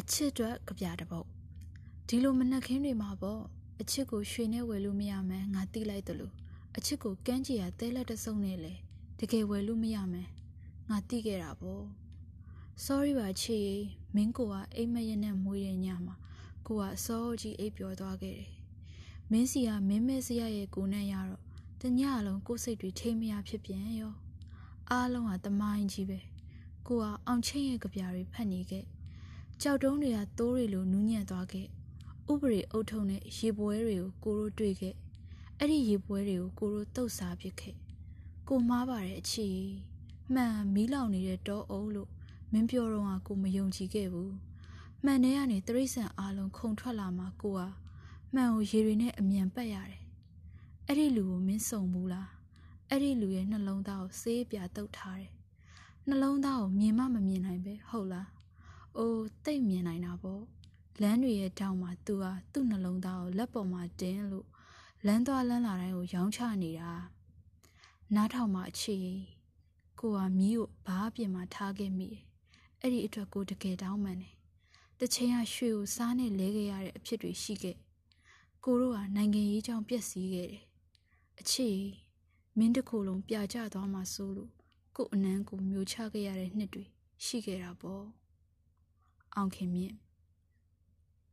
အချစ်အတွက်ကြပြတပုတ်ဒီလိုမနှက်ခင်းတွေမှာပေါ့အချစ်ကိုရွှေနဲ့ဝယ်လို့မရမှန်းငါသိလိုက်တယ်လို့အချစ်ကိုကန်းကြီးရသဲလက်တစုံနဲ့လေတကယ်ဝယ်လို့မရမှန်းငါသိခဲ့တာပေါ့ sorry ပါချစ်ရေမင်းကိုကအိမ်မက်ရနဲ့မွေးတဲ့ညမှာကိုကစောကြီးအိပ်ပျော်သွားခဲ့တယ်မင်းစီကမင်းမဲစရရဲ့ကိုနဲ့ရတော့တညလုံးကိုစိတ်တွေထိမရဖြစ်ပြန်ရောအားလုံးကတမိုင်းကြီးပဲကိုကအောင်ချင်းရဲ့ကြပြတွေဖတ်နေခဲ့ ကြောက်တုံးတွေကသိုးတွေလိုနူးညံ့သွားခဲ့ဥပရိအုပ်ထုံနဲ့ရေပွဲတွေကိုကိုတို့တွေ့ခဲ့အဲ့ဒီရေပွဲတွေကိုကိုတို့တုတ်စားပစ်ခဲ့ကိုမားပါတယ်အချီမှန်မီးလောင်နေတဲ့တောအုပ်လို့မင်းပြောတော့ကကိုမယုံကြည်ခဲ့ဘူးမှန်ထဲကနေတရိษံအားလုံးခုန်ထွက်လာမှကိုကမှန်ကိုရေတွေနဲ့အမြန်ပတ်ရတယ်အဲ့ဒီလူကိုမင်းစုံဘူးလားအဲ့ဒီလူရဲ့နှလုံးသားကိုဆေးပြတုတ်ထားတယ်နှလုံးသားကိုမြင်မှမမြင်နိုင်ပဲဟုတ်လား အိုးတိတ်မြင်နိုင်တာပေါ့လမ်းတွေရဲ့တောင်မှာသူဟာသူ့နှလုံးသားကိုလက်ပေါ်မှာတင်းလို့လမ်းသွားလမ်းလာတိုင်းကိုရောင်းချနေတာနားထောင်မှအချီကိုဟာမီးကိုဘားပြင်မှာထားခဲ့မိတယ်အဲ့ဒီအတွက်ကိုတကယ်တောင်းပန်တယ်တချိန်ကရွှေကိုစားနဲ့လဲခဲ့ရတဲ့အဖြစ်တွေရှိခဲ့ကိုတို့ဟာနိုင်ငံရေးကြောင့်ပျက်စီးခဲ့တယ်အချီမင်းတခုလုံးပြကြသွားမှဆိုလို့ကို့အနန်းကိုမျိုးချခဲ့ရတဲ့နှစ်တွေရှိခဲ့တာပေါ့ အောင်ခင်မြင့်